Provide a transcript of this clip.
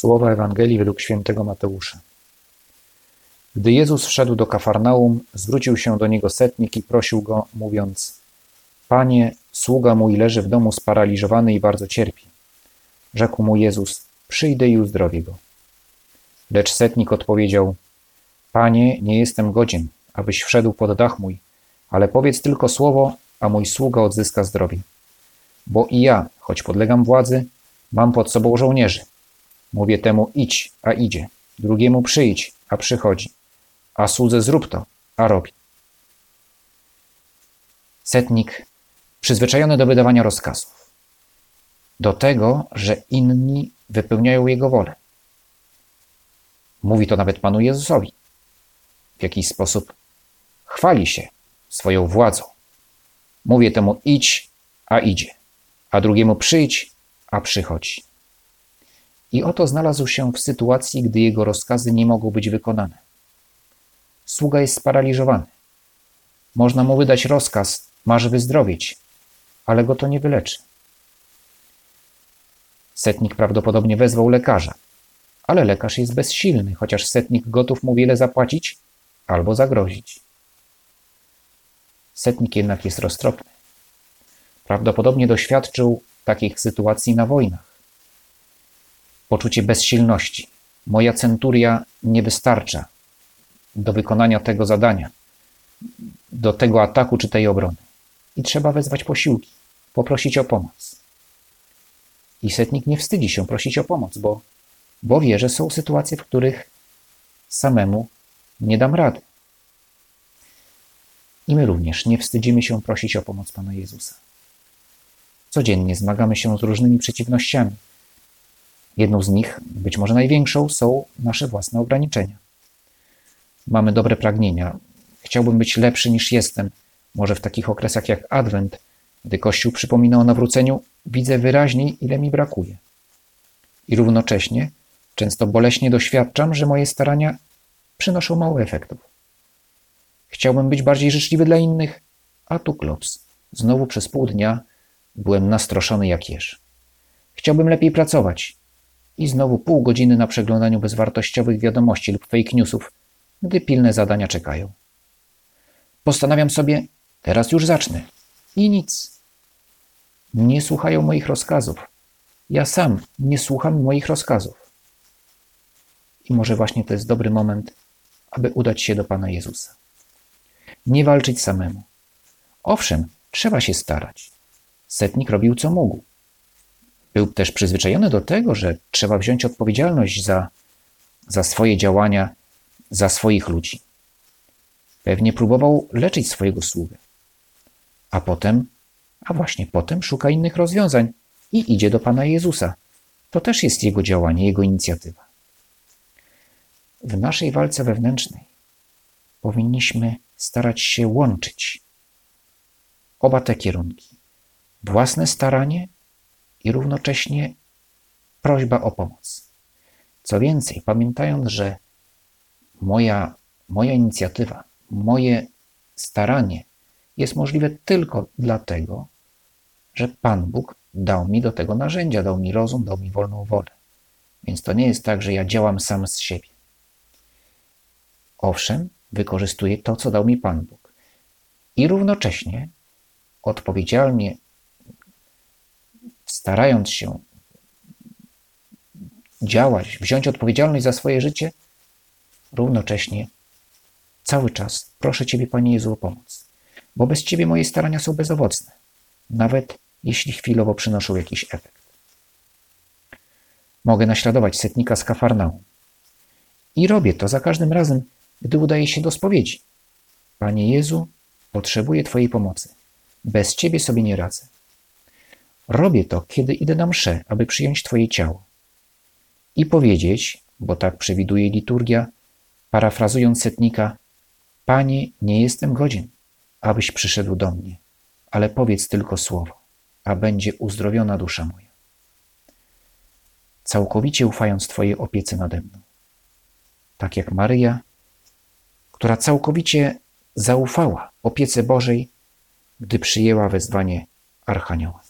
Słowa Ewangelii według świętego Mateusza. Gdy Jezus wszedł do Kafarnaum, zwrócił się do niego setnik i prosił go, mówiąc: Panie, sługa mój leży w domu sparaliżowany i bardzo cierpi. Rzekł mu Jezus: Przyjdę i uzdrowię go. Lecz setnik odpowiedział: Panie, nie jestem godzien, abyś wszedł pod dach mój, ale powiedz tylko słowo, a mój sługa odzyska zdrowie. Bo i ja, choć podlegam władzy, mam pod sobą żołnierzy. Mówię temu idź, a idzie, drugiemu przyjdź, a przychodzi, a słudze zrób to, a robi. Setnik przyzwyczajony do wydawania rozkazów, do tego, że inni wypełniają jego wolę. Mówi to nawet Panu Jezusowi. W jakiś sposób chwali się swoją władzą. Mówię temu idź, a idzie, a drugiemu przyjdź, a przychodzi. I oto znalazł się w sytuacji, gdy jego rozkazy nie mogą być wykonane. Sługa jest sparaliżowany. Można mu wydać rozkaz, masz wyzdrowieć, ale go to nie wyleczy. Setnik prawdopodobnie wezwał lekarza, ale lekarz jest bezsilny, chociaż setnik gotów mu wiele zapłacić albo zagrozić. Setnik jednak jest roztropny. Prawdopodobnie doświadczył takich sytuacji na wojnach. Poczucie bezsilności. Moja centuria nie wystarcza do wykonania tego zadania, do tego ataku czy tej obrony. I trzeba wezwać posiłki, poprosić o pomoc. I setnik nie wstydzi się prosić o pomoc, bo, bo wie, że są sytuacje, w których samemu nie dam rady. I my również nie wstydzimy się prosić o pomoc Pana Jezusa. Codziennie zmagamy się z różnymi przeciwnościami. Jedną z nich, być może największą, są nasze własne ograniczenia. Mamy dobre pragnienia. Chciałbym być lepszy niż jestem. Może w takich okresach jak Adwent, gdy Kościół przypomina o nawróceniu, widzę wyraźniej, ile mi brakuje. I równocześnie często boleśnie doświadczam, że moje starania przynoszą mało efektów. Chciałbym być bardziej życzliwy dla innych, a tu klops. Znowu przez pół dnia byłem nastroszony jak jeż. Chciałbym lepiej pracować. I znowu pół godziny na przeglądaniu bezwartościowych wiadomości lub fake newsów, gdy pilne zadania czekają. Postanawiam sobie, teraz już zacznę. I nic. Nie słuchają moich rozkazów. Ja sam nie słucham moich rozkazów. I może właśnie to jest dobry moment, aby udać się do Pana Jezusa. Nie walczyć samemu. Owszem, trzeba się starać. Setnik robił co mógł. Był też przyzwyczajony do tego, że trzeba wziąć odpowiedzialność za, za swoje działania, za swoich ludzi. Pewnie próbował leczyć swojego sługę. A potem, a właśnie potem szuka innych rozwiązań i idzie do Pana Jezusa. To też jest jego działanie, jego inicjatywa. W naszej walce wewnętrznej powinniśmy starać się łączyć oba te kierunki własne staranie i równocześnie prośba o pomoc. Co więcej, pamiętając, że moja, moja inicjatywa, moje staranie jest możliwe tylko dlatego, że Pan Bóg dał mi do tego narzędzia, dał mi rozum, dał mi wolną wolę. Więc to nie jest tak, że ja działam sam z siebie. Owszem, wykorzystuję to, co dał mi Pan Bóg. I równocześnie odpowiedzialnie starając się działać, wziąć odpowiedzialność za swoje życie, równocześnie cały czas proszę Ciebie, Panie Jezu, o pomoc, bo bez Ciebie moje starania są bezowocne, nawet jeśli chwilowo przynoszą jakiś efekt. Mogę naśladować setnika z Kafarnaum. I robię to za każdym razem, gdy udaje się do spowiedzi. Panie Jezu, potrzebuję Twojej pomocy. Bez Ciebie sobie nie radzę. Robię to, kiedy idę na mszę, aby przyjąć Twoje ciało. I powiedzieć, bo tak przewiduje liturgia, parafrazując setnika, Panie, nie jestem godzien, abyś przyszedł do mnie, ale powiedz tylko słowo, a będzie uzdrowiona dusza moja. Całkowicie ufając Twojej opiece nade mną. Tak jak Maryja, która całkowicie zaufała opiece Bożej, gdy przyjęła wezwanie Archanioła.